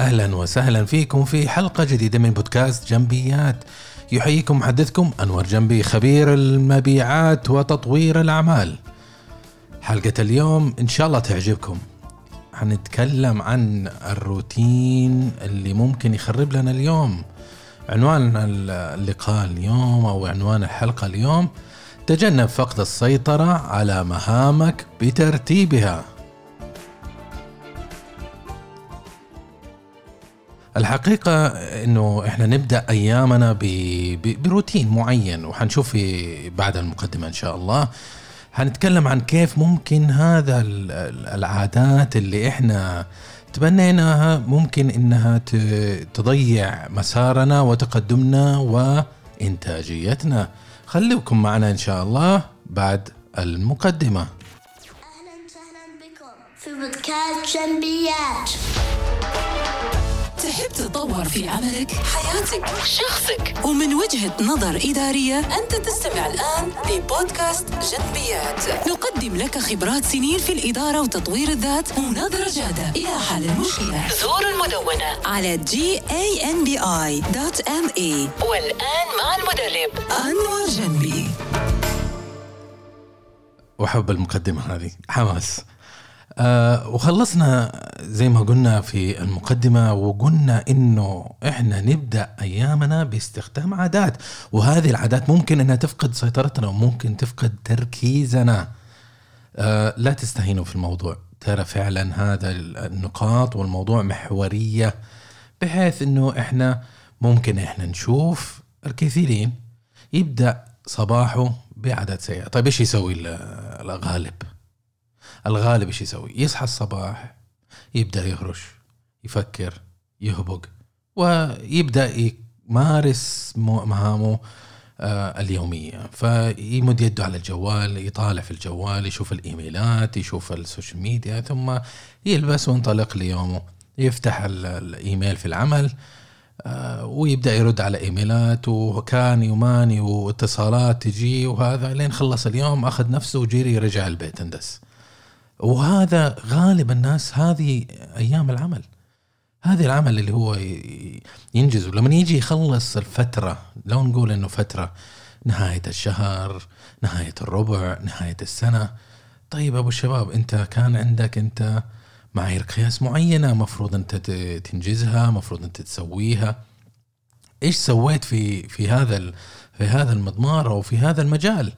أهلا وسهلا فيكم في حلقة جديدة من بودكاست جنبيات. يحييكم محدثكم أنور جنبي خبير المبيعات وتطوير الأعمال. حلقة اليوم إن شاء الله تعجبكم. حنتكلم عن الروتين اللي ممكن يخرب لنا اليوم. عنوان اللقاء اليوم أو عنوان الحلقة اليوم تجنب فقد السيطرة على مهامك بترتيبها. الحقيقة إنه إحنا نبدأ أيامنا بروتين معين وحنشوف بعد المقدمة إن شاء الله. حنتكلم عن كيف ممكن هذا العادات اللي إحنا تبنيناها ممكن إنها تضيع مسارنا وتقدمنا وإنتاجيتنا. خليكم معنا إن شاء الله بعد المقدمة. أهلا وسهلا بكم في بودكاست جنبيات. تحب تتطور في عملك، حياتك، شخصك. ومن وجهة نظر إدارية أنت تستمع الآن لبودكاست جنبيات. نقدم لك خبرات سنين في الإدارة وتطوير الذات ونظرة جادة. إلى حل المشكلة زور المدونة على gambi.me والآن مع المدرب. أنور جنبي. وحب المقدمة هذه. حماس. آه وخلصنا زي ما قلنا في المقدمة وقلنا إنه إحنا نبدأ أيامنا باستخدام عادات وهذه العادات ممكن إنها تفقد سيطرتنا وممكن تفقد تركيزنا. آه لا تستهينوا في الموضوع. ترى فعلا هذا النقاط والموضوع محورية بحيث إنه إحنا ممكن إحنا نشوف الكثيرين يبدأ صباحه بعادات سيئة. طيب إيش يسوي الغالب؟ الغالب إيش يسوي؟ يصحى الصباح يبدأ يهرش يفكر يهبد ويبدأ يمارس مهامه آه اليومية. فيمد يده على الجوال يطالع في الجوال يشوف الإيميلات يشوف السوشيال ميديا ثم يلبس وينطلق ليومه. يفتح الإيميل في العمل آه ويبدأ يرد على إيميلات وكان يوماني واتصالات تجي وهذا لين خلص اليوم أخذ نفسه وجري رجع البيت اندس. وهذا غالب الناس هذه أيام العمل. هذه العمل اللي هو ينجز. لما يجي يخلص الفترة لو نقول إنه فترة نهاية الشهر نهاية الربع نهاية السنة طيب أبو الشباب أنت كان عندك أنت معايير قياس معينة مفروض أنت تنجزها مفروض أنت تسويها. إيش سويت في في هذا في هذا المضمار أو في هذا المجال؟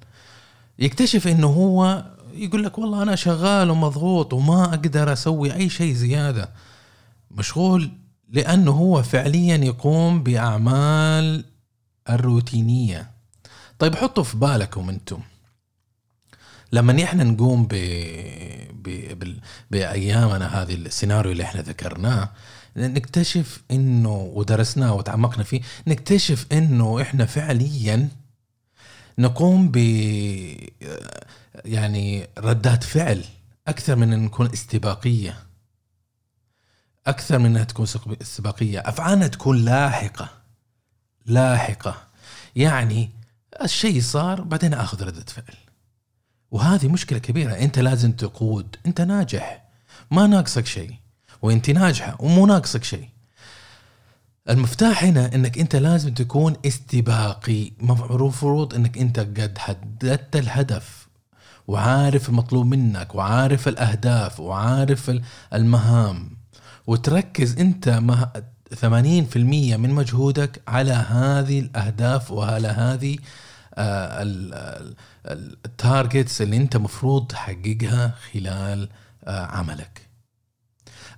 يكتشف إنه هو يقول لك والله أنا شغال ومضغوط وما أقدر أسوي أي شيء زيادة. مشغول لأنه هو فعليا يقوم بأعمال الروتينية. طيب حطوا في بالكم أنتم. لما إحنا نقوم ب... بأيامنا هذه السيناريو اللي إحنا ذكرناه نكتشف إنه ودرسناه وتعمقنا فيه نكتشف إنه إحنا فعليا نقوم ب يعني ردات فعل أكثر من إن نكون استباقية. أكثر من إنها تكون استباقية. أفعالنا تكون لاحقة. لاحقة. يعني الشيء صار بعدين آخذ ردة فعل. وهذه مشكلة كبيرة. أنت لازم تقود. أنت ناجح. ما ناقصك شيء. وأنت ناجحة. ومو ناقصك شيء. المفتاح هنا إنك أنت لازم تكون استباقي. مفروض إنك أنت قد حددت الهدف. وعارف المطلوب منك وعارف الأهداف وعارف المهام. وتركز أنت 80% من مجهودك على هذه الأهداف وعلى هذه التارجتس اللي أنت مفروض تحققها خلال آه، عملك.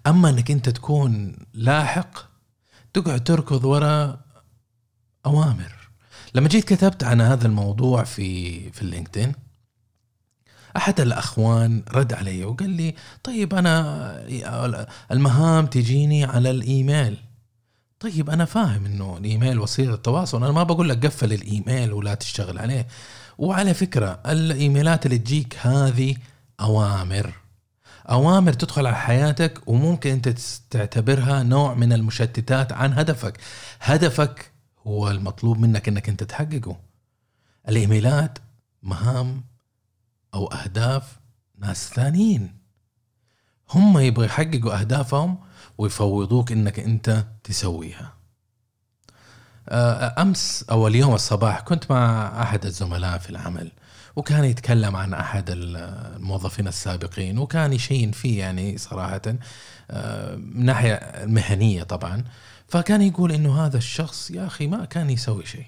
أما أنك أنت تكون لاحق تقعد تركض وراء أوامر. لما جيت كتبت عن هذا الموضوع في في اللينكدين أحد الأخوان رد علي وقال لي طيب أنا المهام تجيني على الإيميل. طيب أنا فاهم إنه الإيميل وسيلة التواصل أنا ما بقول لك قفل الإيميل ولا تشتغل عليه. وعلى فكرة الإيميلات اللي تجيك هذه أوامر. أوامر تدخل على حياتك وممكن أنت تعتبرها نوع من المشتتات عن هدفك. هدفك هو المطلوب منك إنك أنت تحققه. الإيميلات مهام أو أهداف ناس ثانيين. هم يبغوا يحققوا أهدافهم ويفوضوك إنك أنت تسويها. آه، أمس أو اليوم الصباح كنت مع أحد الزملاء في العمل وكان يتكلم عن أحد الموظفين السابقين وكان يشين فيه يعني صراحة آه، من ناحية مهنية طبعا. فكان يقول إنه هذا الشخص يا أخي ما كان يسوي شيء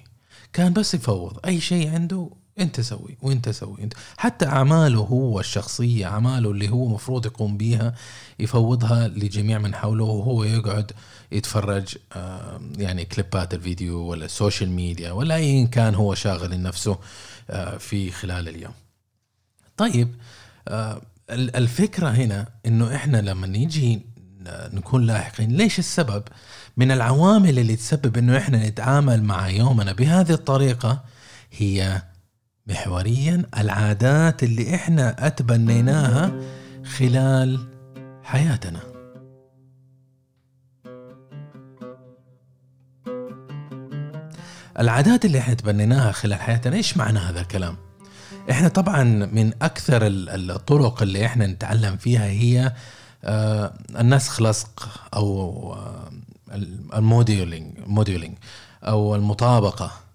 كان بس يفوض أي شيء عنده انت سوي وانت سوي انت حتى أعماله هو الشخصية أعماله اللي هو مفروض يقوم بها يفوضها لجميع من حوله وهو يقعد يتفرج يعني كليبات الفيديو ولا السوشيال ميديا ولا ايا كان هو شاغل نفسه آه، في خلال اليوم. طيب آه، الفكرة هنا إنه إحنا لما نيجي نكون لاحقين ليش السبب من العوامل اللي تسبب إنه إحنا نتعامل مع يومنا بهذه الطريقة هي محور العادات اللي إحنا أتبنيناها خلال حياتنا. العادات اللي إحنا تبنيناها خلال حياتنا إيش معنى هذا الكلام؟ إحنا طبعا من أكثر الطرق اللي إحنا نتعلم فيها هي آه، النسخ لصق أو آه، ال modeling modeling أو المطابقة.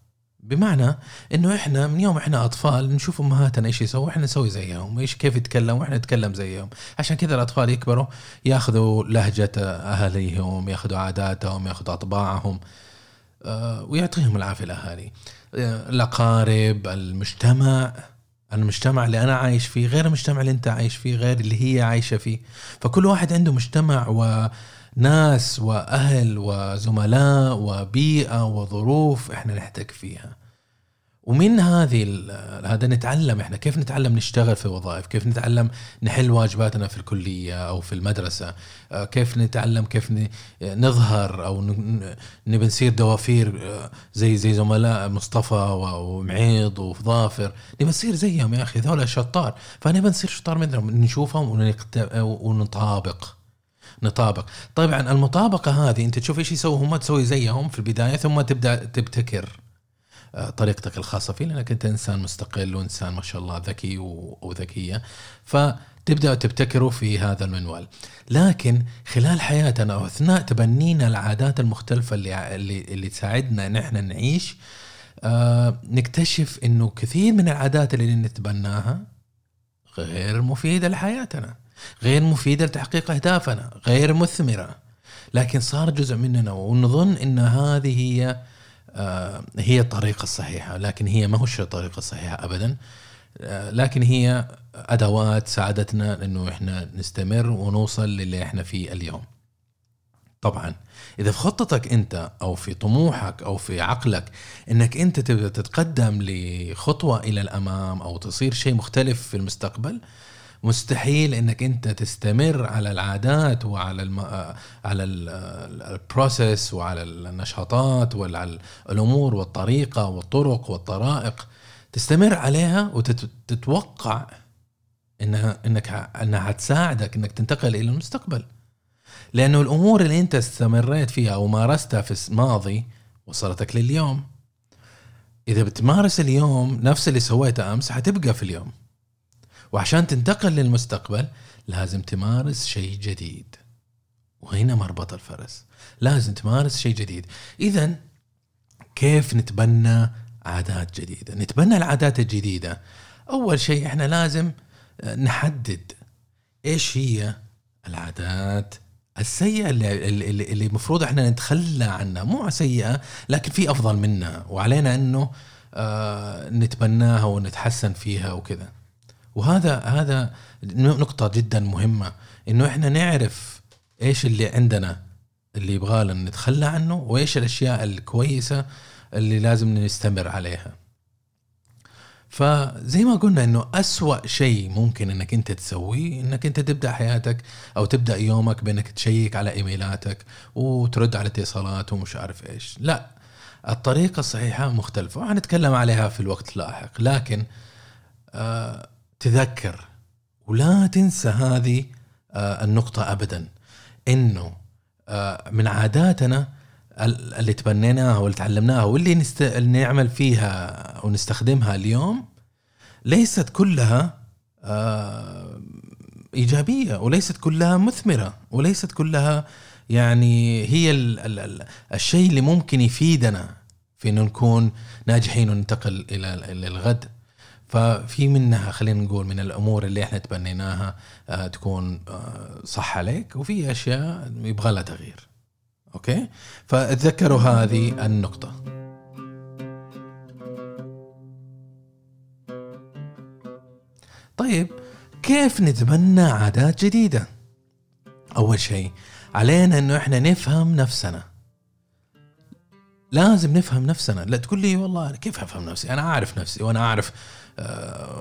بمعنى إنه إحنا من يوم إحنا أطفال نشوف أمهاتنا إيش يسووا إحنا نسوي زيهم إيش كيف يتكلموا وإحنا نتكلم زيهم. عشان كذا الأطفال يكبروا ياخذوا لهجة أهاليهم ياخذوا عاداتهم ياخذوا أطباعهم آه، ويعطيهم العافية الاهالي الأقارب المجتمع المجتمع اللي أنا عايش فيه غير المجتمع اللي أنت عايش فيه غير اللي هي عايشة فيه. فكل واحد عنده مجتمع وناس وأهل وزملاء وبيئة وظروف إحنا نحتك فيها. ومن هذه هذا نتعلم إحنا. كيف نتعلم نشتغل في وظائف؟ كيف نتعلم نحل واجباتنا في الكلية أو في المدرسة؟ آه، كيف نتعلم؟ كيف نظهر أو نبي نصير دوافير آه، زي زي زملاء مصطفى ومعيض وظافر. نبي نصير زيهم يا أخي هذول شطار. فنبي نصير شطار منهم نشوفهم ونطابق. نطابق. طبعا المطابقة هذه أنت تشوف إيش يسووا هم تسوي زيهم في البداية ثم تبدأ تبتكر طريقتك الخاصة فيه لأنك أنت إنسان مستقل وإنسان ما شاء الله ذكي وذكية. فتبدأ تبتكروا في هذا المنوال. لكن خلال حياتنا أو أثناء تبنينا العادات المختلفة اللي اللي, اللي تساعدنا ان إحنا نعيش آه نكتشف إنه كثير من العادات اللي نتبناها غير مفيدة لحياتنا. غير مفيدة لتحقيق أهدافنا غير مثمرة. لكن صار جزء مننا ونظن إن هذه هي آه، هي الطريقة الصحيحة. لكن هي ما هو الطريقة الصحيحة أبدا. آه، لكن هي أدوات ساعدتنا أنه إحنا نستمر ونوصل للي إحنا فيه اليوم. طبعا إذا في خطتك أنت أو في طموحك أو في عقلك أنك أنت تبدأ تتقدم لخطوة إلى الأمام أو تصير شيء مختلف في المستقبل مستحيل إنك أنت تستمر على العادات وعلى الم... على البروسيس وعلى النشاطات وعلى الأمور والطريقة والطرق والطرائق. تستمر عليها وتتوقع انها إنك إنها حتساعدك إنك تنتقل إلى المستقبل. لأنه الأمور اللي أنت استمريت فيها أو مارستها في الماضي وصلتك لليوم. إذا بتمارس اليوم نفس اللي سويته أمس حتبقى في اليوم. وعشان تنتقل للمستقبل لازم تمارس شيء جديد. وهنا مربط الفرس. لازم تمارس شيء جديد. اذا كيف نتبنى عادات جديدة؟ نتبنى العادات الجديدة. أول شيء إحنا لازم نحدد إيش هي العادات السيئة اللي اللي, المفروض إحنا نتخلى عنها. مو سيئة لكن في أفضل منها. وعلينا إنه آه نتبناها ونتحسن فيها وكذا. وهذا هذا نقطة جدا مهمة إنه إحنا نعرف إيش اللي عندنا اللي يبغى نتخلى عنه وإيش الأشياء الكويسة اللي لازم نستمر عليها. فزي ما قلنا إنه أسوأ شيء ممكن إنك أنت تسويه إنك أنت تبدأ حياتك أو تبدأ يومك بإنك تشيك على إيميلاتك وترد على اتصالات ومش عارف إيش، لا الطريقة الصحيحة مختلفة وحنتكلم عليها في الوقت اللاحق لكن آه تذكر ولا تنسى هذه آه، النقطة أبدا. إنه آه، من عاداتنا اللي تبنيناها واللي تعلمناها واللي نست... نعمل فيها ونستخدمها اليوم ليست كلها آه، إيجابية وليست كلها مثمرة وليست كلها يعني هي ال ال ال الشيء اللي ممكن يفيدنا في إنه نكون ناجحين وننتقل إلى الغد. ففي منها خلينا نقول من الأمور اللي إحنا تبنيناها آه، تكون آه، صح عليك وفي أشياء يبغى لها تغيير. أوكي؟ فتذكروا هذه النقطة. طيب كيف نتبنى عادات جديدة؟ أول شيء علينا إنه إحنا نفهم نفسنا. لازم نفهم نفسنا. لا تقول لي والله كيف أفهم نفسي؟ أنا اعرف نفسي وأنا أعرف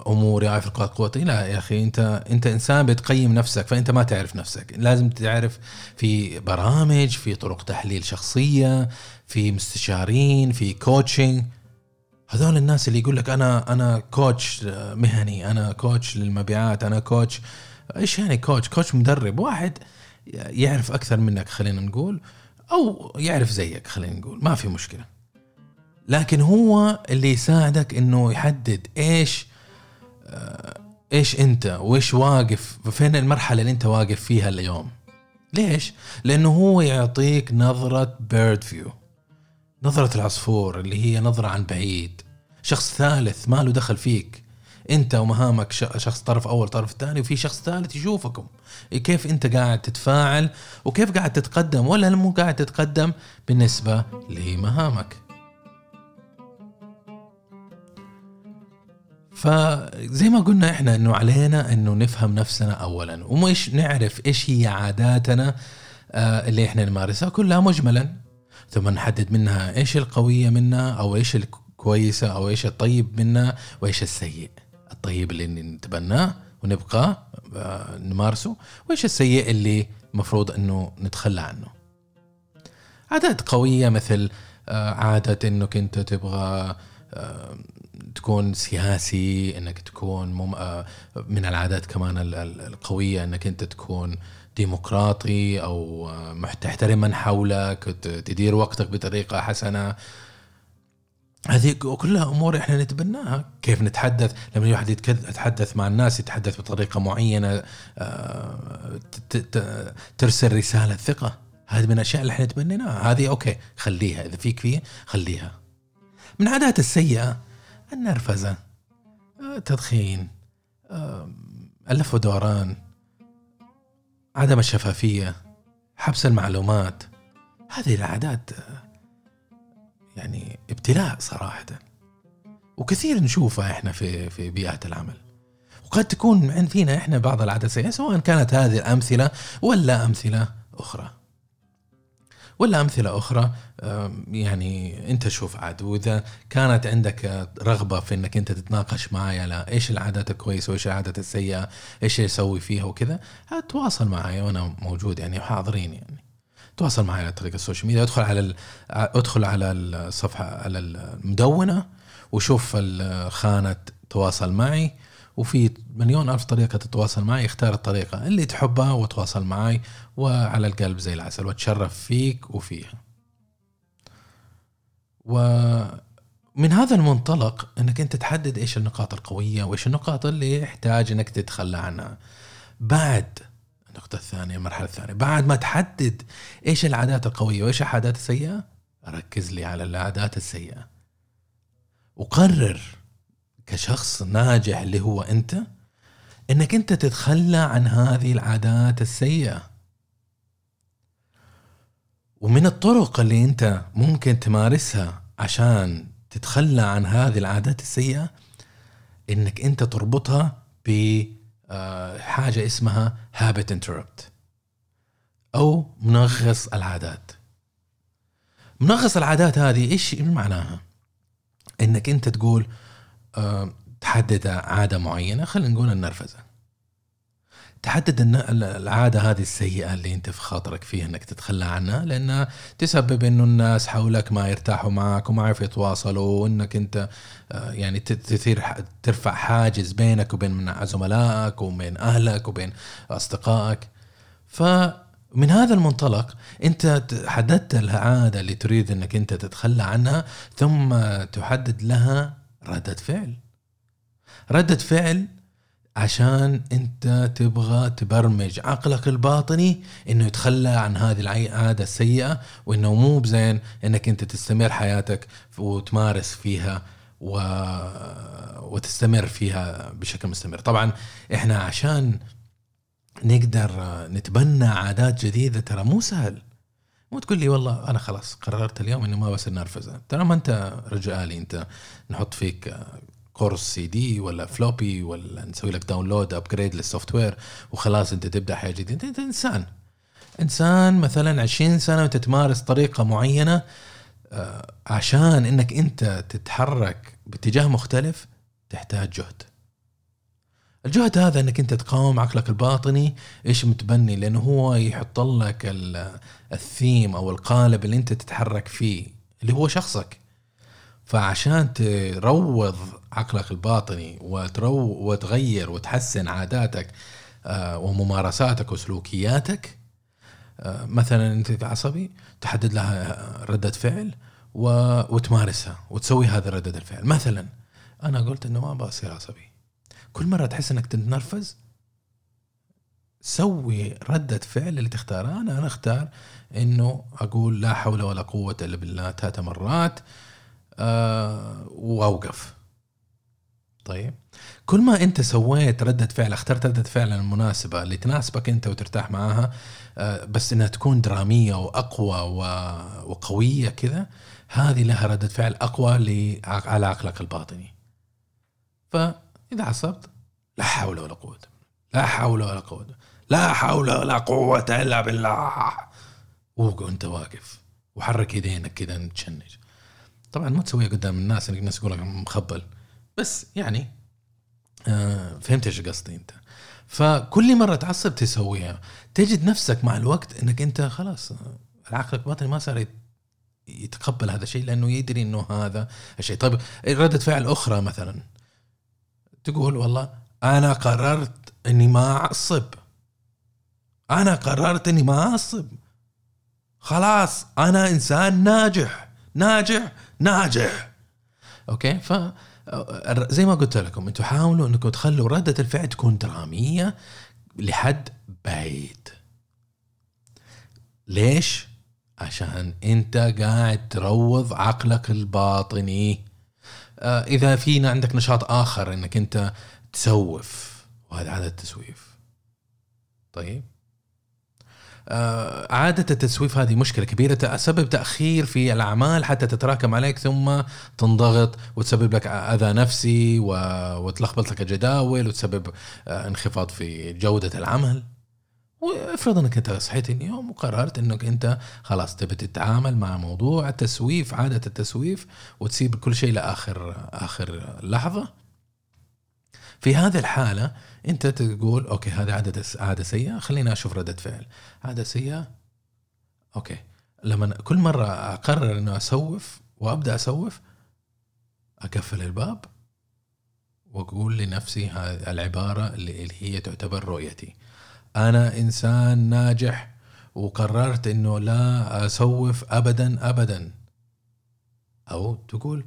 أموري اعرف نقاط قوتي. لا يا أخي أنت أنت إنسان بتقيم نفسك فأنت ما تعرف نفسك. لازم تعرف في برامج في طرق تحليل شخصية في مستشارين في coaching هذول الناس اللي يقول لك أنا أنا coach مهني أنا coach للمبيعات أنا coach إيش يعني coach coach مدرب. واحد يعرف أكثر منك خلينا نقول أو يعرف زيك خلينا نقول. ما في مشكلة. لكن هو اللي يساعدك إنه يحدد إيش آه، إيش أنت وإيش واقف فين المرحلة اللي أنت واقف فيها اليوم؟ ليش؟ لأنه هو يعطيك نظرة bird view نظرة العصفور اللي هي نظرة عن بعيد. شخص ثالث ما له دخل فيك أنت ومهامك شخص طرف أول طرف ثاني وفي شخص ثالث يشوفكم. كيف أنت قاعد تتفاعل وكيف قاعد تتقدم ولا مو قاعد تتقدم بالنسبة لمهامك؟ فزي ما قلنا إحنا إنه علينا إنه نفهم نفسنا اولا ومش نعرف إيش هي عاداتنا آه، اللي إحنا نمارسها كلها مجملا. ثم نحدد منها إيش القوية منها أو إيش الكويسة أو إيش الطيب منها وإيش السيء. الطيب اللي نتبناه ونبقى آه، نمارسه وإيش السيء اللي المفروض إنه نتخلى عنه. عادات قوية مثل آه، عادة إنك أنت تبغى تكون سياسي إنك تكون مم... آه، من العادات كمان ال- ال- القوية إنك أنت تكون ديمقراطي أو آه، تحترم من حولك تدير وقتك بطريقة حسنة. هذه كلها أمور إحنا نتبناها. كيف نتحدث؟ لما الواحد يتحدث مع الناس يتحدث بطريقة معينة آه، ترسل رسالة ثقة. هذه من الأشياء اللي إحنا تبنيناها. هذه أوكي خليها. إذا فيك فيه خليها. من عادات السيئة النرفزة آه، التدخين آه، اللف ودوران عدم الشفافية حبس المعلومات. هذه العادات آه، يعني ابتلاء صراحة. وكثير نشوفها إحنا في في بيئات العمل. وقد تكون فينا إحنا بعض العادات سواء كانت هذه الامثله ولا أمثلة أخرى. ولا أمثلة أخرى؟ يعني أنت شوف عاد وإذا كانت عندك رغبة في إنك أنت تتناقش معي على إيش العادات الكويسة وإيش العادات السيئة؟ إيش أسوي فيها وكذا؟ تواصل معي وأنا موجود يعني وحاضرين يعني. تواصل معي عن طريق السوشيال ميديا. أدخل على أدخل على الصفحه على المدونة وشوف خانة تواصل معي. وفي مليون ألف طريقة تتواصل معي اختار الطريقة اللي تحبها وتواصل معي وعلى القلب زي العسل واتشرف فيك وفيها. ومن هذا المنطلق إنك أنت تحدد إيش النقاط القوية وإيش النقاط اللي يحتاج إنك تتخلى عنها. بعد النقطة الثانية المرحلة الثانية بعد ما تحدد إيش العادات القوية وإيش العادات السيئة ركز لي على العادات السيئة. وقرر كشخص ناجح اللي هو أنت إنك أنت تتخلى عن هذه العادات السيئة. ومن الطرق اللي أنت ممكن تمارسها عشان تتخلى عن هذه العادات السيئة إنك أنت تربطها بحاجه اسمها habit interrupt أو منغص العادات. منغص العادات هذه إيش معناها؟ إنك أنت تقول آه، تحدد عادة معينة خلينا نقول النرفزة. تحدد العادة هذه السيئة اللي أنت في خاطرك فيها إنك تتخلى عنها لانها تسبب إنه الناس حولك ما يرتاحوا معك وما يعرفوا يتواصلوا وإنك أنت آه، يعني تثير ترفع حاجز بينك وبين من زملائك وبين أهلك وبين أصدقائك. فمن هذا المنطلق أنت حددت العادة اللي تريد إنك أنت تتخلى عنها ثم تحدد لها ردة فعل. ردة فعل عشان انت تبغى تبرمج عقلك الباطني انه يتخلى عن هذه العادة السيئة وانه مو بزين انك انت تستمر حياتك وتمارس فيها و... وتستمر فيها بشكل مستمر. طبعا إحنا عشان نقدر نتبنى عادات جديدة ترى مو سهل. مو تقول لي والله أنا خلاص قررت اليوم إني ما بصير نرفوز ترى ما أنت رجل آلي أنت نحط فيك كورس سي دي ولا floppy ولا نسوي لك download upgrade لل software وخلاص أنت تبدأ حياه جديدة. أنت إنسان. إنسان مثلا 20 سنة وأنت تمارس طريقة معينة آه، عشان إنك أنت تتحرك باتجاه مختلف تحتاج جهد. الجهد هذا إنك أنت تقاوم عقلك الباطني إيش متبني؟ لأنه هو يحط لك ال- الثيم أو القالب اللي أنت تتحرك فيه اللي هو شخصك. فعشان تروض عقلك الباطني وترو وتغير وتحسن عاداتك آه، وممارساتك وسلوكياتك آه، مثلا أنت عصبي تحدد لها ردة فعل وتمارسها وتسوي هذا ردة الفعل. مثلا أنا قلت إنه ما بصير عصبي. كل مرة تحس إنك تتنرفز؟ سوي ردة فعل اللي تختارها. أنا أنا أختار إنه أقول لا حول ولا قوة إلا بالله ثلاث مرات آه وأوقف. طيب. كل ما أنت سويت ردة فعل اخترت ردة فعل المناسبة اللي تناسبك أنت وترتاح معاها آه بس إنها تكون درامية وأقوى و- وقوية كذا هذه لها ردة فعل أقوى لع- على عقلك الباطني. فاذا عصبت لا حول ولا قوة لا حول ولا قوة لا حول ولا قوة إلا بالله. وانت واقف وحرك يدينك كذا تشنج طبعا ما تسويها قدام الناس الناس يقول لك مخبل. بس يعني آه فهمت إيش قصدي أنت. فكل مرة تعصب تسويها تجد نفسك مع الوقت إنك أنت خلاص العقل الباطني ما صار يت- يتقبل هذا الشيء لأنه يدري إنه هذا الشيء. طيب ردة فعل أخرى مثلا. تقول والله أنا قررت إني ما أعصب. أنا قررت إني ما أعصب. خلاص أنا إنسان ناجح. ناجح ناجح. أوكي؟ ف زي ما قلت لكم أنتم حاولوا إنكم تخلوا ردة الفعل تكون درامية لحد بعيد. ليش؟ عشان أنت قاعد تروض عقلك الباطني. إذا فينا عندك نشاط آخر إنك أنت تسوف وهذا عاده التسويف. طيب. آه، عادة التسويف هذه مشكلة كبيرة تسبب تأخير في الأعمال حتى تتراكم عليك ثم تنضغط وتسبب لك أذى نفسي وتلخبط لك الجداول وتسبب آه، انخفاض في جودة العمل. وافرض انك انت صحيت اليوم وقررت انك انت خلاص تبي تتعامل مع موضوع التسويف عادة التسويف وتسيب كل شيء لآخر آخر لحظة. في هذه الحالة انت تقول okay هذه عادة عادة سيئة خليني أشوف ردة فعل. عادة سيئة؟ أوكي. لما كل مرة أقرر إنه أسوف وأبدأ أسوف أقفل الباب وأقول لنفسي اللي اللي هي تعتبر رؤيتي. أنا إنسان ناجح وقررت إنه لا أسوف ابدا ابدا. أو تقول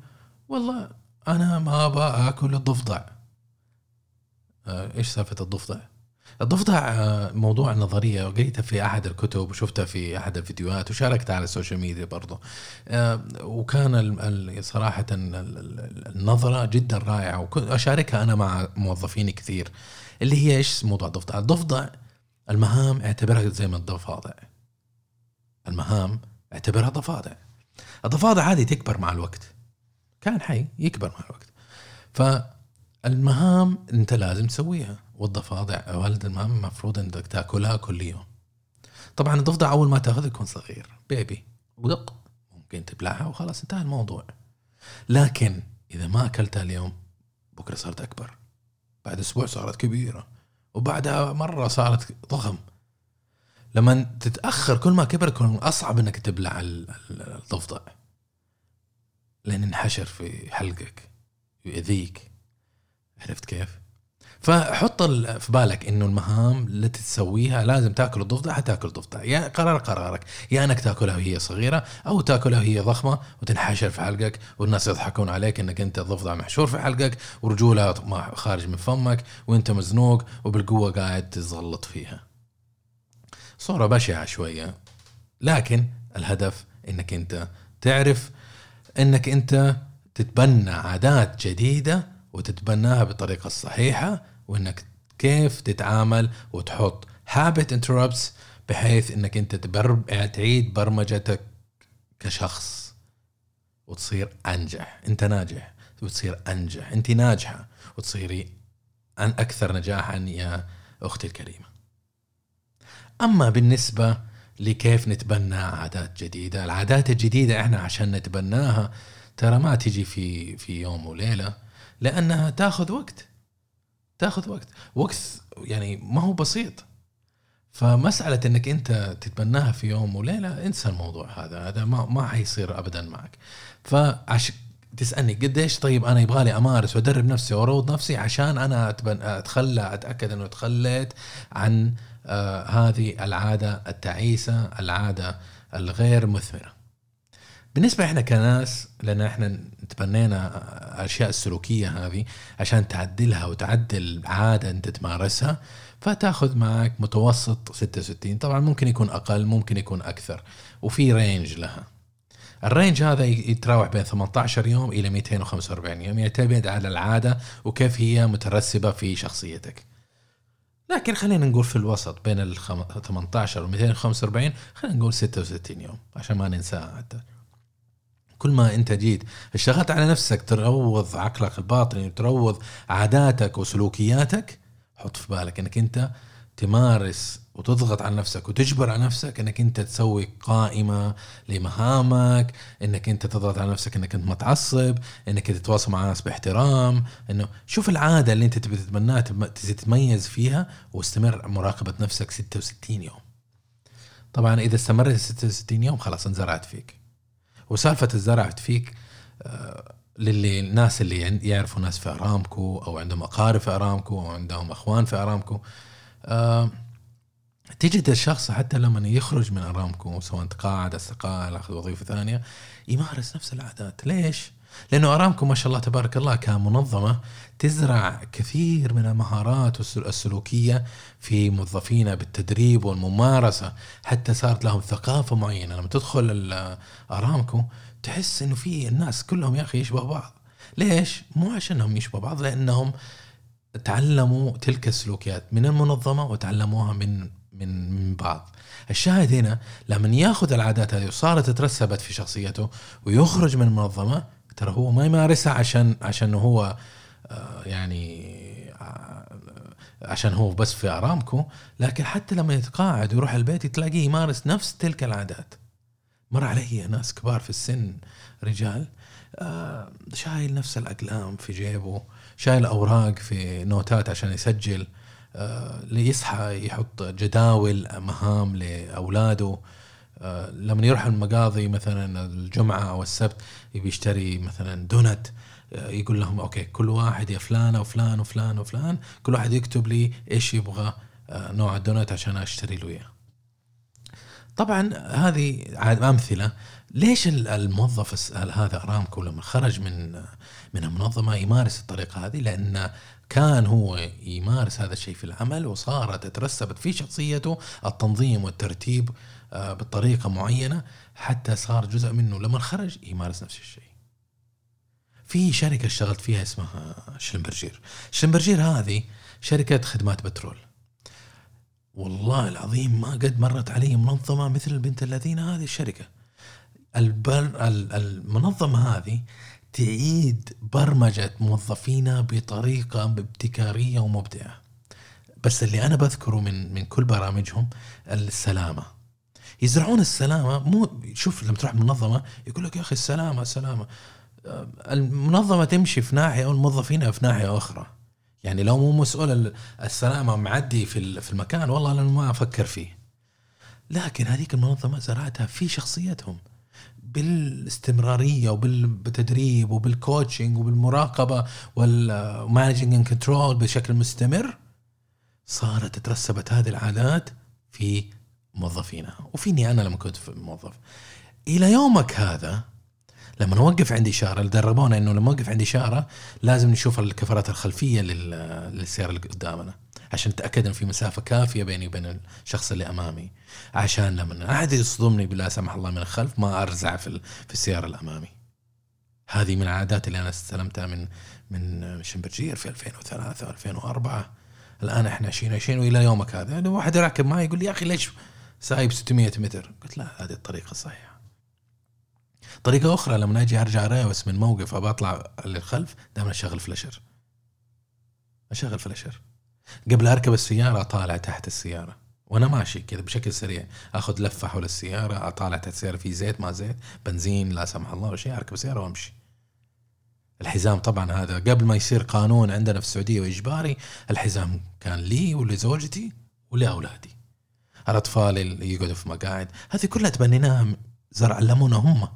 والله أنا ما أبغى آكل الضفدع. آه، إيش سالفة الضفدع؟ الضفدع آه، موضوع نظرية. قريتها في أحد الكتب وشفتها في أحد الفيديوهات وشاركتها على السوشيال ميديا برضو. آه، وكان صراحة ال- ال- النظرة جدا رائعة. وكنت أشاركها أنا مع موظفيني كثير اللي هي إيش موضوع الضفدع؟ الضفدع المهام اعتبرها زي ما الضفادع. المهام اعتبرها ضفادع. الضفادع هذه تكبر مع الوقت. كان حي يكبر مع الوقت. فالمهام انت لازم تسويها. والضفادع ولد المهام المفروض انك تاكلها كل يوم. طبعا الضفدع أول ما تأخذ يكون صغير بيبي ودق ممكن تبلعها وخلاص انتهى الموضوع. لكن إذا ما أكلتها اليوم بكرة صارت أكبر. بعد أسبوع صارت كبيرة. وبعدها مرة صارت ضخم. لما تتأخر كل ما كبر يكون أصعب إنك تبلع ال- ال- الضفدع. لأن انحشر في حلقك يؤذيك. عرفت كيف؟ فحط في بالك إنه المهام التي تسويها لازم تأكل الضفدع حتأكل الضفدع. يا قرار قرارك. يا إنك تأكلها وهي صغيرة أو تأكلها وهي ضخمة وتنحشر في حلقك والناس يضحكون عليك إنك أنت ضفدع محشور في حلقك ورجولها خارج من فمك وأنت مزنوق وبالقوة قاعد تزغلط فيها. صورة بشعة شوية. لكن الهدف إنك أنت تعرف إنك أنت تتبنى عادات جديدة وتتبناها بالطريقة الصحيحه وإنك كيف تتعامل وتحط habit interrupts بحيث إنك أنت تبر... تعيد برمجتك كشخص وتصير أنجح. أنت ناجح وتصير أنجح. أنت ناجحة وتصيري أن أكثر نجاحا يا أختي الكريمة. أما بالنسبة لكيف نتبنى عادات جديدة العادات الجديدة إحنا عشان نتبناها ترى ما تجي في في يوم وليلة لأنها تاخذ وقت. تاخذ وقت. وقت يعني ما هو بسيط. فمسألة إنك أنت تتبناها في يوم وليلة انسى الموضوع هذا. هذا ما ما حيصير ابدا معك. فعش تسألني قديش طيب أنا يبغالي أمارس وأدرب نفسي وأروض نفسي عشان أنا أتبن أتخلى أتأكد إنه تخليت عن آه هذه العادة التعيسة العادة الغير مثمرة. بالنسبة إحنا كناس لأن إحنا تبنينا الاشياء السلوكية هذه عشان تعدلها وتعدل عادة أنت تمارسها فتأخذ معك متوسط 66 طبعا ممكن يكون أقل ممكن يكون أكثر وفي range لها ال range هذا يتراوح بين 18 يوم إلى 245 يوم يعتمد على العادة وكيف هي مترسبة في شخصيتك. لكن خلينا نقول في الوسط بين ال 18 و 245 خلينا نقول 66 يوم عشان ما ننساها حتى. كل ما انت جيت. اشتغلت على نفسك تروض عقلك الباطني وتروض عاداتك وسلوكياتك حط في بالك انك انت تمارس وتضغط على نفسك وتجبر على نفسك انك انت تسوي قائمة لمهامك انك انت تضغط على نفسك انك انت متعصب انك تتواصل مع الناس باحترام انه شوف العادة اللي انت تبي تتبناها تب- تتميز فيها واستمر مراقبة نفسك 66 يوم. طبعا إذا استمرت 66 يوم خلاص انزرعت فيك. وسالفة الزرعت فيك آه، للي الناس اللي يعرفوا ناس في ارامكو أو عندهم أقارب في ارامكو أو عندهم أخوان في ارامكو آه، تجد الشخص حتى لما يخرج من ارامكو سواء تقاعد استقال أخذ وظيفة ثانية يمارس نفس العادات ليش؟ لأنه ارامكو ما شاء الله تبارك الله كمنظمة تزرع كثير من المهارات السلوكية في موظفينا بالتدريب والممارسة حتى صارت لهم ثقافة معينة لما تدخل ارامكو تحس إنه في الناس كلهم يا أخي يشبه بعض ليش؟ مو عشانهم يشبه بعض لأنهم تعلموا تلك السلوكيات من المنظمة وتعلموها من من من بعض. الشاهد هنا لما ياخذ العادات هذه وصارت ترسبت في شخصيته ويخرج من المنظمة ترى هو ما يمارسها عشان عشان هو آه، يعني آه، عشان هو بس في أرامكو لكن حتى لما يتقاعد ويروح البيت تلاقيه يمارس نفس تلك العادات. مر علي ناس كبار في السن رجال آه، شايل نفس الأقلام في جيبه شايل أوراق في نوتات عشان يسجل ليصحى يحط جداول مهام لأولاده آه، لما يروح المقاضي مثلا الجمعة أو السبت يبي يشتري مثلا دونت آه، يقول لهم okay كل واحد يا فلان وفلان وفلان وفلان كل واحد يكتب لي إيش يبغى آه، نوع الدونت عشان أشتري له إياه. طبعا هذه أمثلة. ليش ال- الموظف هذا أرامكو لما خرج من من المنظمة يمارس الطريقة هذه؟ لأن كان هو يمارس هذا الشيء في العمل وصارت ترسبت في شخصيته التنظيم والترتيب آه، بطريقة معينة حتى صار جزء منه. لما خرج يمارس نفس الشيء. في شركة اشتغلت فيها اسمها شلمبرجير، شلمبرجير هذه شركة خدمات بترول. والله العظيم ما قد مرت علي منظمة مثل البنت الذين هذه الشركة. البر ال- المنظمة هذه تعيد برمجة موظفينا بطريقة ابتكارية ومبدعة. بس اللي أنا بذكره من من كل برامجهم السلامة. يزرعون السلامة مو شوف لما تروح منظمة يقول لك يا أخي السلامة السلامة. آه، المنظمة تمشي في ناحية والموظفين في ناحية أخرى. يعني لو مو مسؤول ال- السلامة معدي في في المكان والله أنا ما أفكر فيه. لكن هذيك المنظمة زرعتها في شخصيتهم. بالاستمرارية وبالتدريب وبال coaching وبالمراقبة وال managing and control بشكل مستمر صارت ترسبت هذه العادات في موظفينها. وفيني أنا لما كنت موظف. إلى يومك هذا لما نوقف عند إشارة دربونا إنه لما نوقف عند إشارة لازم نشوف الكفرات الخلفية لل- للسيارة اللي قدامنا. عشان نتأكد ان في مسافة كافية بيني وبين الشخص اللي أمامي. عشان لما احد يصدمني لا سمح الله من الخلف ما أرزع في في السيارة الأمامي هذه من العادات اللي أنا استلمتها من من شلمبرجير في 2003 2004 الآن إحنا 2020 وإلى يومك هذا. يعني واحد راكب معي يقول لي يا أخي ليش سايب 600 متر. قلت لا هذه الطريقة الصحيحه طريقة أخرى لما أجي أرجع ريوس من موقف أبى أطلع للخلف دائما أشغل flasher. أشغل flasher. قبل أركب السيارة أطالع تحت السيارة. وأنا ماشي كذا بشكل سريع. أخذ لفة حول السيارة أطالع تحت السيارة في زيت ما زيت بنزين لا سمح الله ولا شيء أركب السيارة وأمشي. الحزام طبعا هذا قبل ما يصير قانون عندنا في السعودية وإجباري الحزام كان لي ولزوجتي ولأولادي. الأطفال اللي يقعدوا في مقاعد. هذه كلها تبنيناها زرع علمونا هم.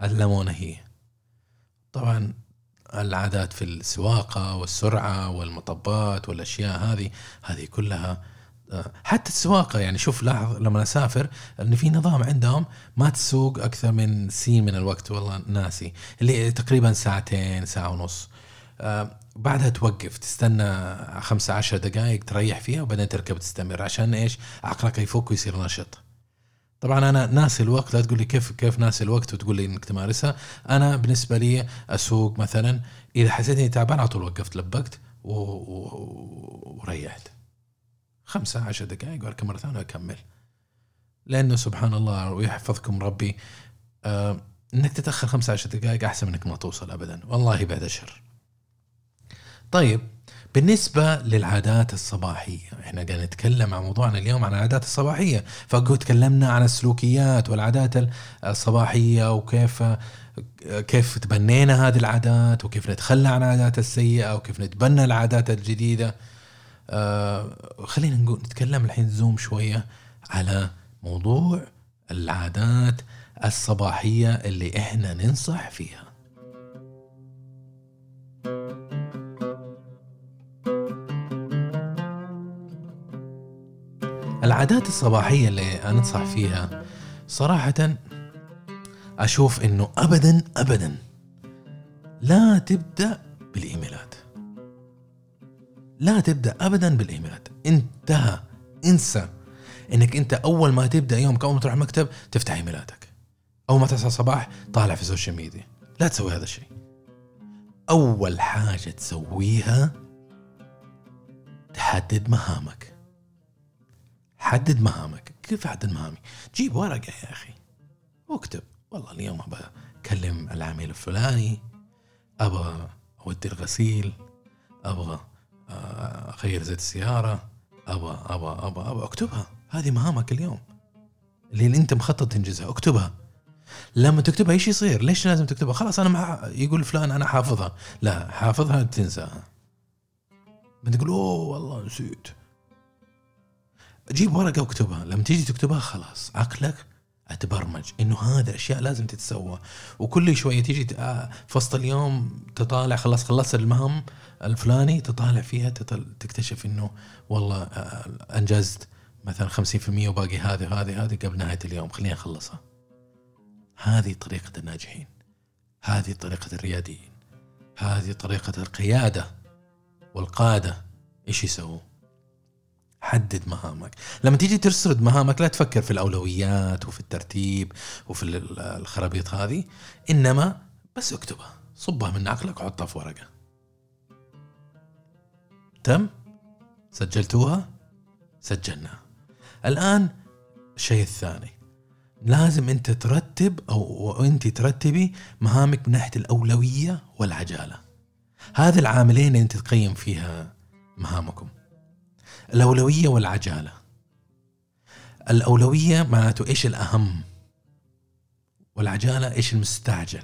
علمونا هي. طبعا العادات في السواقة والسرعة والمطبات والأشياء هذه هذه كلها آه، حتى السواقة يعني شوف لاحظ لما أسافر أن في نظام عندهم ما تسوق أكثر من سين من الوقت والله ناسي اللي تقريبا ساعتين ساعة ونص. آه، بعدها توقف تستنى خمسة عشر دقائق تريح فيها وبعدين تركب تستمر. عشان إيش؟ عقلك يفك ويصير نشط. طبعا أنا ناسي الوقت لا تقول لي كيف كيف ناسي الوقت وتقول لي إنك تمارسها. أنا بالنسبة لي أسوق مثلا إذا حسيت إني تعبان على طول وقفت لبقت و... و... وريحت. خمسة عشر دقائق وأركب مرة ثانية وأكمل. لأنه سبحان الله ويحفظكم ربي آه إنك تتأخر خمسة عشر دقائق أحسن من إنك ما توصل ابدا. والله بعد شر طيب بالنسبة للعادات الصباحية إحنا قاعد نتكلم عن موضوعنا اليوم عن العادات الصباحية. فقد تكلمنا عن السلوكيات والعادات الصباحية وكيف كيف تبنينا هذه العادات وكيف نتخلى عن العادات السيئة وكيف نتبنى العادات الجديدة. آه خلينا نقول نتكلم الحين زوم شوية على موضوع العادات الصباحية اللي إحنا ننصح فيها. العادات الصباحية اللي أنصح فيها صراحة أشوف إنه أبدا أبدا لا تبدأ بالإيميلات. لا تبدأ أبدا بالإيميلات. انتهى. انسى إنك أنت أول ما تبدأ يومك أول ما تروح المكتب تفتح إيميلاتك. أول ما تصحى الصباح طالع في السوشيال ميديا لا تسوي هذا الشيء. أول حاجة تسويها تحدد مهامك. حدد مهامك. كيف احدد مهامي؟ جيب ورقة يا أخي. واكتب. والله اليوم أبى أكلم العميل الفلاني. أبى أودي الغسيل. أبغى آه، اغير زيت السيارة. أبى أبى أبى أبى. اكتبها. هذه مهامك اليوم. اللي أنت مخطط تنجزها. اكتبها. لما تكتبها إيش يصير؟ ليش لازم تكتبها؟ خلاص أنا مع يقول فلان أنا حافظها، لا حافظها تنساها. بتقول أوه والله نسيت. جيب ورقة واكتبها. لما تيجي تكتبها خلاص عقلك أتبرمج إنه هذا أشياء لازم تتسوى. وكل شوية تيجي آه، في وسط اليوم تطالع خلاص خلصت المهام الفلاني تطالع فيها تكتشف إنه والله آه، أنجزت مثلا 50% وباقي هذه وهذه هذه قبل نهاية اليوم خليني أخلصها. هذه طريقة الناجحين. هذه طريقة الرياديين. هذه طريقة القيادة والقادة. إيش يسووا حدد مهامك. لما تيجي تسرد مهامك لا تفكر في الأولويات وفي الترتيب وفي ال- الخرابيط هذه إنما بس اكتبها. صبها من عقلك وحطها في ورقة. تم؟ سجلتوها؟ سجلنا الآن الشيء الثاني. لازم أنت ترتب أو أنت ترتبي مهامك من ناحية الأولوية والعجالة. هذه العاملين اللي انت تقيم فيها مهامكم. الأولوية والعجالة. الأولوية معناته إيش الأهم؟ والعجالة إيش المستعجل؟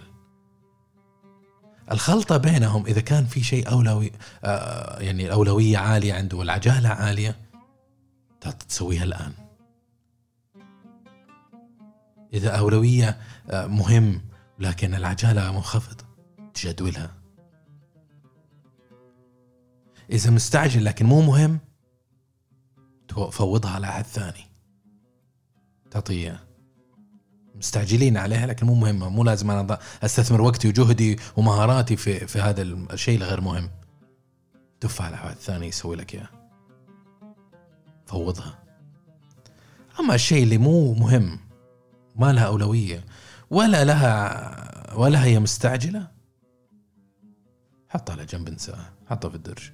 الخلطة بينهم إذا كان في شيء أولوي آه يعني الأولوية عالية عنده والعجالة عالية تسويها الآن. إذا أولوية آه، مهم لكن العجالة منخفض تجدولها. إذا مستعجل لكن مو مهم تو- فوضها على أحد ثاني. تعطيه مستعجلين عليها لكن مو مهمه مو لازم أنا أض- أستثمر وقتي وجهدي ومهاراتي في في هذا الشيء الغير مهم. دفع على واحد ثاني يسوي لك إياه. فوضها. أما الشيء اللي مو مهم ما لها أولوية ولا لها ولا هي مستعجلة حطها على جنب انساها حطها في الدرج.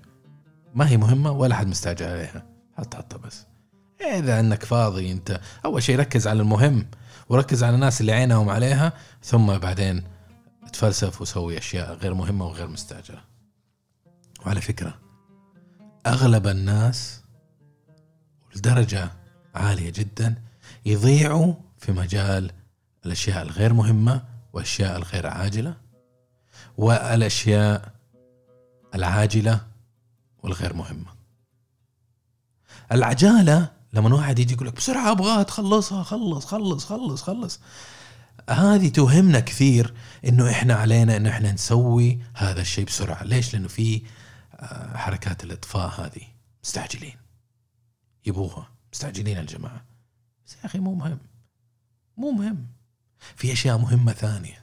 ما هي مهمة ولا حد مستعجل عليها. حط حطها بس. إذا إنك فاضي أنت أول شيء ركز على المهم وركز على الناس اللي عينهم عليها ثم بعدين تفلسف وسوي أشياء غير مهمة وغير مستعجلة. وعلى فكرة أغلب الناس لدرجه عالية جدا يضيعوا في مجال الأشياء الغير مهمة والأشياء الغير عاجلة والأشياء العاجلة والغير مهمة. العجالة لما واحد يجي يقول لك بسرعة أبغاها تخلصها خلص خلص خلص خلص. هذه توهمنا كثير إنه إحنا علينا إنه إحنا نسوي هذا الشيء بسرعة. ليش؟ لأنه في آه، حركات الإطفاء هذه مستعجلين. يبوها مستعجلين الجماعة. بس يا أخي مو مهم. مو مهم. في أشياء مهمة ثانية.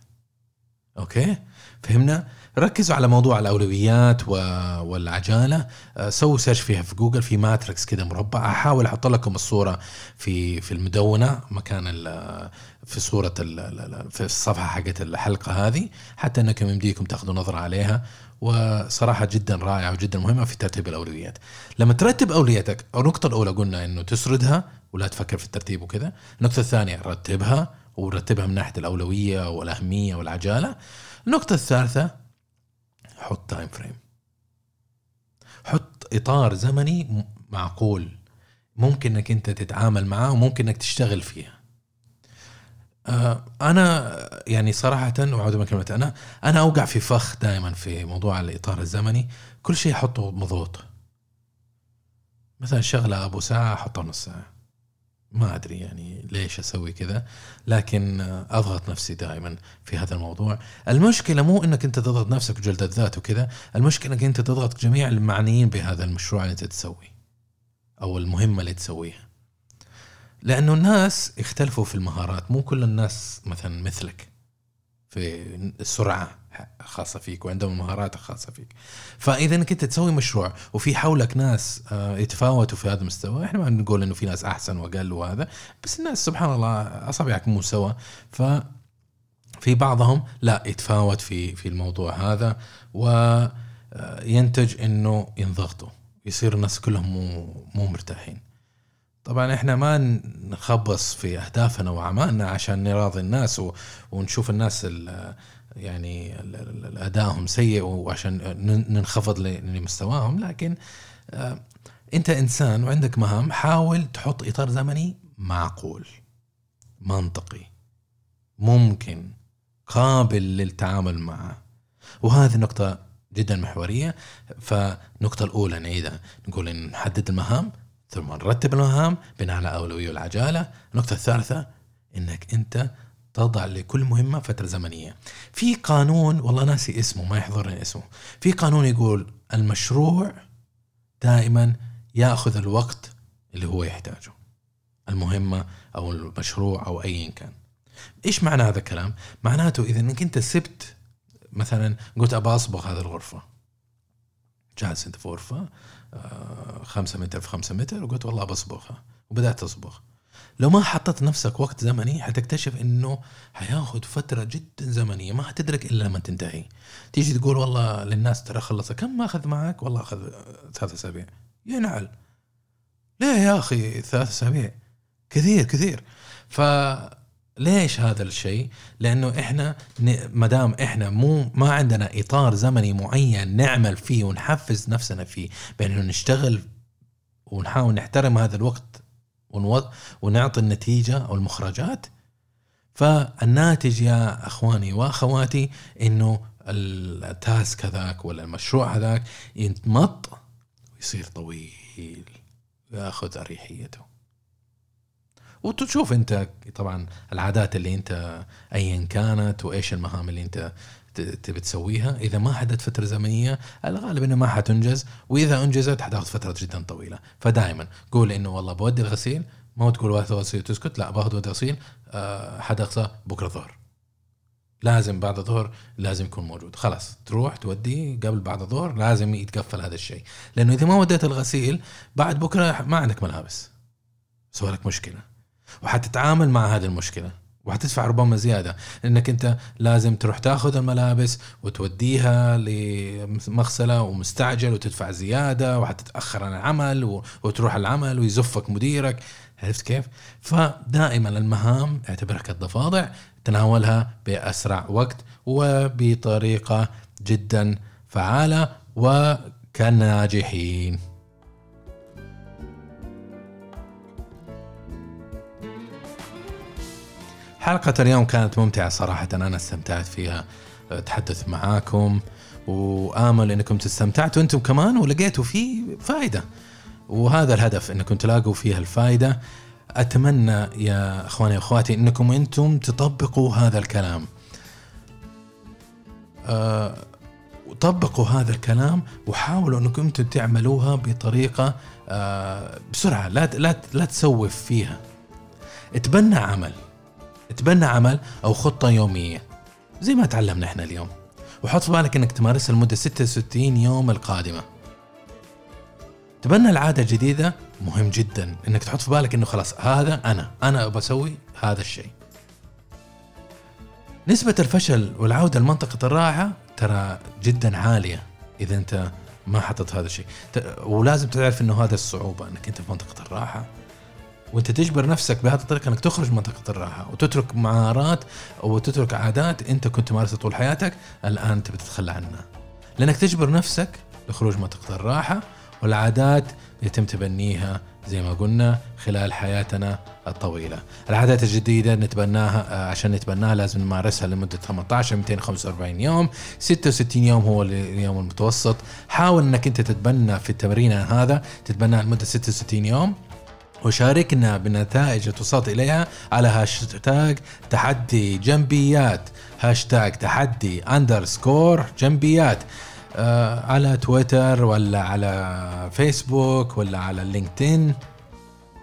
okay؟ فهمنا؟ ركزوا على موضوع الأولويات. والعجالة. آه، سووا search فيها في جوجل في matrix كده مربع. أحاول أحط لكم الصورة في في المدونة مكان. في صورة في الصفحة حقت الحلقة هذه حتى إنكم يمديكم تاخذوا نظرة عليها. وصراحة جدا رائعة وجدا مهمة في ترتيب الأولويات. لما ترتب أولوياتك النقطة الأولى قلنا إنه تسردها ولا تفكر في الترتيب وكذا. النقطة الثانية رتبها. ورتبها من ناحية الأولوية والأهمية والعجالة. النقطة الثالثة حط time frame حط إطار زمني معقول. ممكن إنك أنت تتعامل معاه وممكن إنك تشتغل فيها آه، أنا يعني صراحة وأعود من كلمة أنا أنا أوقع في فخ دائما في موضوع الإطار الزمني. كل شيء أحطه مضغوط مثلا شغلة أبو ساعة أحطها نص ساعة. ما أدري يعني ليش أسوي كذا لكن أضغط نفسي دائما في هذا الموضوع. المشكلة مو إنك أنت تضغط نفسك وجلد الذات وكذا المشكلة إنك أنت تضغط جميع المعنيين بهذا المشروع اللي أنت تسويه أو المهمة اللي تسويها. لأنه الناس يختلفوا في المهارات مو كل الناس مثلا مثلك في السرعة. خاصة فيك وعندهم مهارات خاصة فيك. فإذا إنك أنت تسوي مشروع وفي حولك ناس آه، يتفاوتوا في هذا المستوى إحنا ما نقول إنه في ناس أحسن وأقل وهذا بس الناس سبحان الله أصابعك مو سوا. ف في بعضهم لا يتفاوت في في الموضوع هذا وينتج إنه ينضغطوا يصير الناس كلهم مو مو مرتاحين. طبعا إحنا ما نخبص في أهدافنا وأعمالنا عشان نراضي الناس ونشوف الناس ال- يعني أدائهم سيء وعشان ننخفض لمستواهم لكن آه، أنت إنسان وعندك مهام حاول تحط إطار زمني معقول منطقي ممكن قابل للتعامل معه. وهذه نقطة جدا محورية. فالنقطة الأولى نعيدها. نقول إن نحدد المهام ثم نرتب المهام بناء على أولوية والعجالة النقطة الثالثة إنك أنت تضع لكل مهمة فترة زمنية. في قانون والله ناسي اسمه ما يحضرني اسمه. في قانون يقول المشروع دائما يأخذ الوقت اللي هو يحتاجه. المهمة أو المشروع أو أيا كان. إيش معنى هذا الكلام؟ معناته إذا إنك أنت سبت مثلا قلت ابى أصبغ هذه الغرفة. جالس أنت في غرفة آه، خمسة متر في خمسة متر وقلت والله بصبغها وبدأت تصبغ لو ما حطيت نفسك وقت زمني حتكتشف إنه حياخذ فترة جدا زمنية ما حتدرك إلا لما تنتهي. تيجي تقول والله للناس ترى خلص كم اخذ معك؟ والله أخذ آه، ثلاث أسابيع. ينعل. ليه يا أخي ثلاث أسابيع؟ كثير كثير. فليش هذا الشيء؟ لأنه إحنا ما دام إحنا مو ما عندنا إطار زمني معين نعمل فيه ونحفز نفسنا فيه بأنه نشتغل ونحاول نحترم هذا الوقت ونعطي النتيجة أو المخرجات. فالناتج يا أخواني وأخواتي إنه التاسك هذاك ولا المشروع هذاك يتمط ويصير طويل ويأخذ أريحيته. وتشوف أنت طبعا العادات اللي أنت ايا كانت وإيش المهام اللي أنت تبي تسويها. إذا ما حددت فترة زمنية الغالب إنها ما حتنجز وإذا أنجزت حتاخذ فترة جدا طويلة. فدائما قول إنه والله بودي الغسيل ما تقول باخذ غسيل وتسكت لا باخذ غسيل آه، حدغسل بكرة الظهر. لازم بعد الظهر لازم يكون موجود. خلاص تروح توديه قبل بعد الظهر لازم يتقفل هذا الشيء. لأنه إذا ما وديت الغسيل بعد بكرة ما عندك ملابس. سوى لك مشكلة. وحتتعامل مع هذه المشكلة. وحتدفع ربما زيادة لأنك أنت لازم تروح تاخذ الملابس وتوديها لمغسلة ومستعجل وتدفع زيادة وحتتاخر عن العمل وتروح العمل ويزفك مديرك عرفت كيف؟ فدائما المهام اعتبرها كالضفادع تناولها بأسرع وقت وبطريقة جدا فعالة وكالناجحين. حلقة اليوم كانت ممتعة صراحة أنا استمتعت فيها أتحدث معاكم وآمل أنكم تستمتعتوا أنتم كمان ولقيتوا فيه فائدة وهذا الهدف أنكم تلاقوا فيها الفائدة أتمنى يا أخواني وأخواتي أنكم أنتم تطبقوا هذا الكلام. آه، طبقوا هذا الكلام وحاولوا إنكم أنتم تعملوها بطريقة آه، بسرعة لا لا لا تسوف فيها. اتبنى عمل. اتبنى عمل أو خطة يومية زي ما تعلمنا إحنا اليوم. وحط في بالك إنك تمارسها لمده 66 يوم القادمة. تبنى العادة الجديدة مهم جدا إنك تحط في بالك إنه خلاص هذا أنا أنا بسوي هذا الشيء. نسبة الفشل والعودة لمنطقة الراحة ترى جدا عالية إذا أنت ما حطت هذا الشيء. ولازم تعرف أنه هذا الصعوبة أنك أنت في منطقة الراحة. وانت تجبر نفسك بهذه الطريقة انك تخرج من منطقة الراحة وتترك مهارات وتترك عادات انت كنت تمارسها طول حياتك الآن تبي تتخلى عنها. لأنك تجبر نفسك لخروج من منطقة الراحة والعادات يتم تبنيها زي ما قلنا خلال حياتنا الطويلة. العادات الجديدة نتبناها آه، عشان نتبناها لازم نمارسها لمدة 18 245 يوم. 66 يوم هو اليوم المتوسط. حاول انك انت تتبنى في التمرين هذا تتبناها لمدة 66 يوم. وشاركنا بالنتائج التي وصلت إليها على هاشتاج تحدي جنبيات. هاشتاج تحدي underscore جنبيات. آه على تويتر ولا على فيسبوك ولا على LinkedIn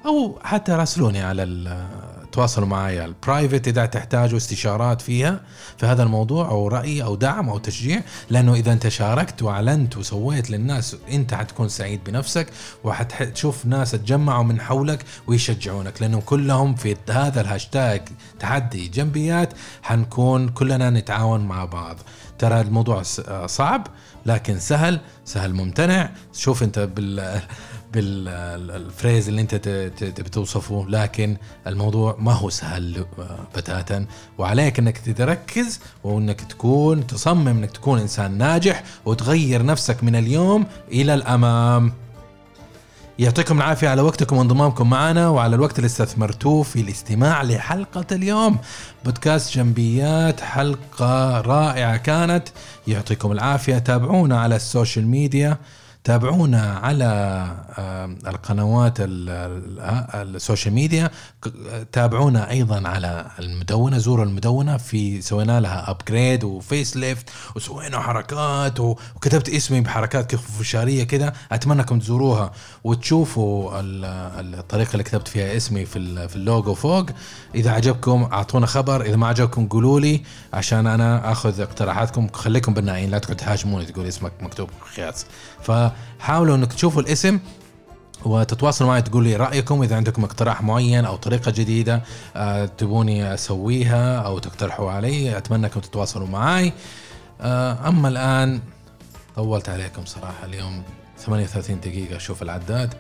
أو حتى راسلوني على تواصلوا معي ال private إذا تحتاجوا استشارات فيها في هذا الموضوع أو رأي أو دعم أو تشجيع لأنه إذا أنت شاركت وأعلنت وسويت للناس أنت حتكون سعيد بنفسك وحتشوف ناس تجمعوا من حولك ويشجعونك لانهم كلهم في هذا الهاشتاج تحدي جنبيات حنكون كلنا نتعاون مع بعض. ترى الموضوع صعب لكن سهل سهل ممتنع. شوف أنت بال بالفريز اللي انت تبي توصفه لكن الموضوع ما هو سهل آه، بتاتا وعليك إنك تركز وإنك تكون تصمم إنك تكون إنسان ناجح وتغير نفسك من اليوم إلى الأمام. يعطيكم العافية على وقتكم وانضمامكم معنا وعلى الوقت اللي استثمرتوه في الاستماع لحلقة اليوم. بودكاست جنبيات حلقة رائعة كانت. يعطيكم العافية. تابعونا على ال social media. تابعونا على القنوات ال- ال- ال social media تابعونا أيضا على المدونة زوروا المدونة في سوينا لها upgrade و facelift وسوينا حركات وكتبت اسمي بحركات كفشاريه كده. أتمنى انكم تزوروها وتشوفوا ال- الطريقة اللي كتبت فيها اسمي في في اللوجو فوق. إذا عجبكم أعطونا خبر إذا ما عجبكم قولوا لي عشان أنا أخذ اقتراحاتكم خليكم بنائين لا تقعد تهاجموني تقول اسمك مكتوب خياس فحاولوا إنك تشوفوا الاسم وتتواصلوا معي تقول لي رأيكم. إذا عندكم اقتراح معين أو طريقة جديدة آه، تبوني أسويها أو تقترحوا علي أتمنى أنكم تتواصلوا معي. آه، أما الآن طولت عليكم صراحة. اليوم 38 دقيقة أشوف العداد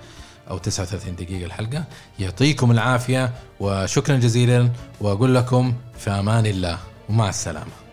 أو 39 دقيقة الحلقة. يعطيكم العافية وشكرا جزيلا وأقول لكم في أمان الله. ومع السلامة.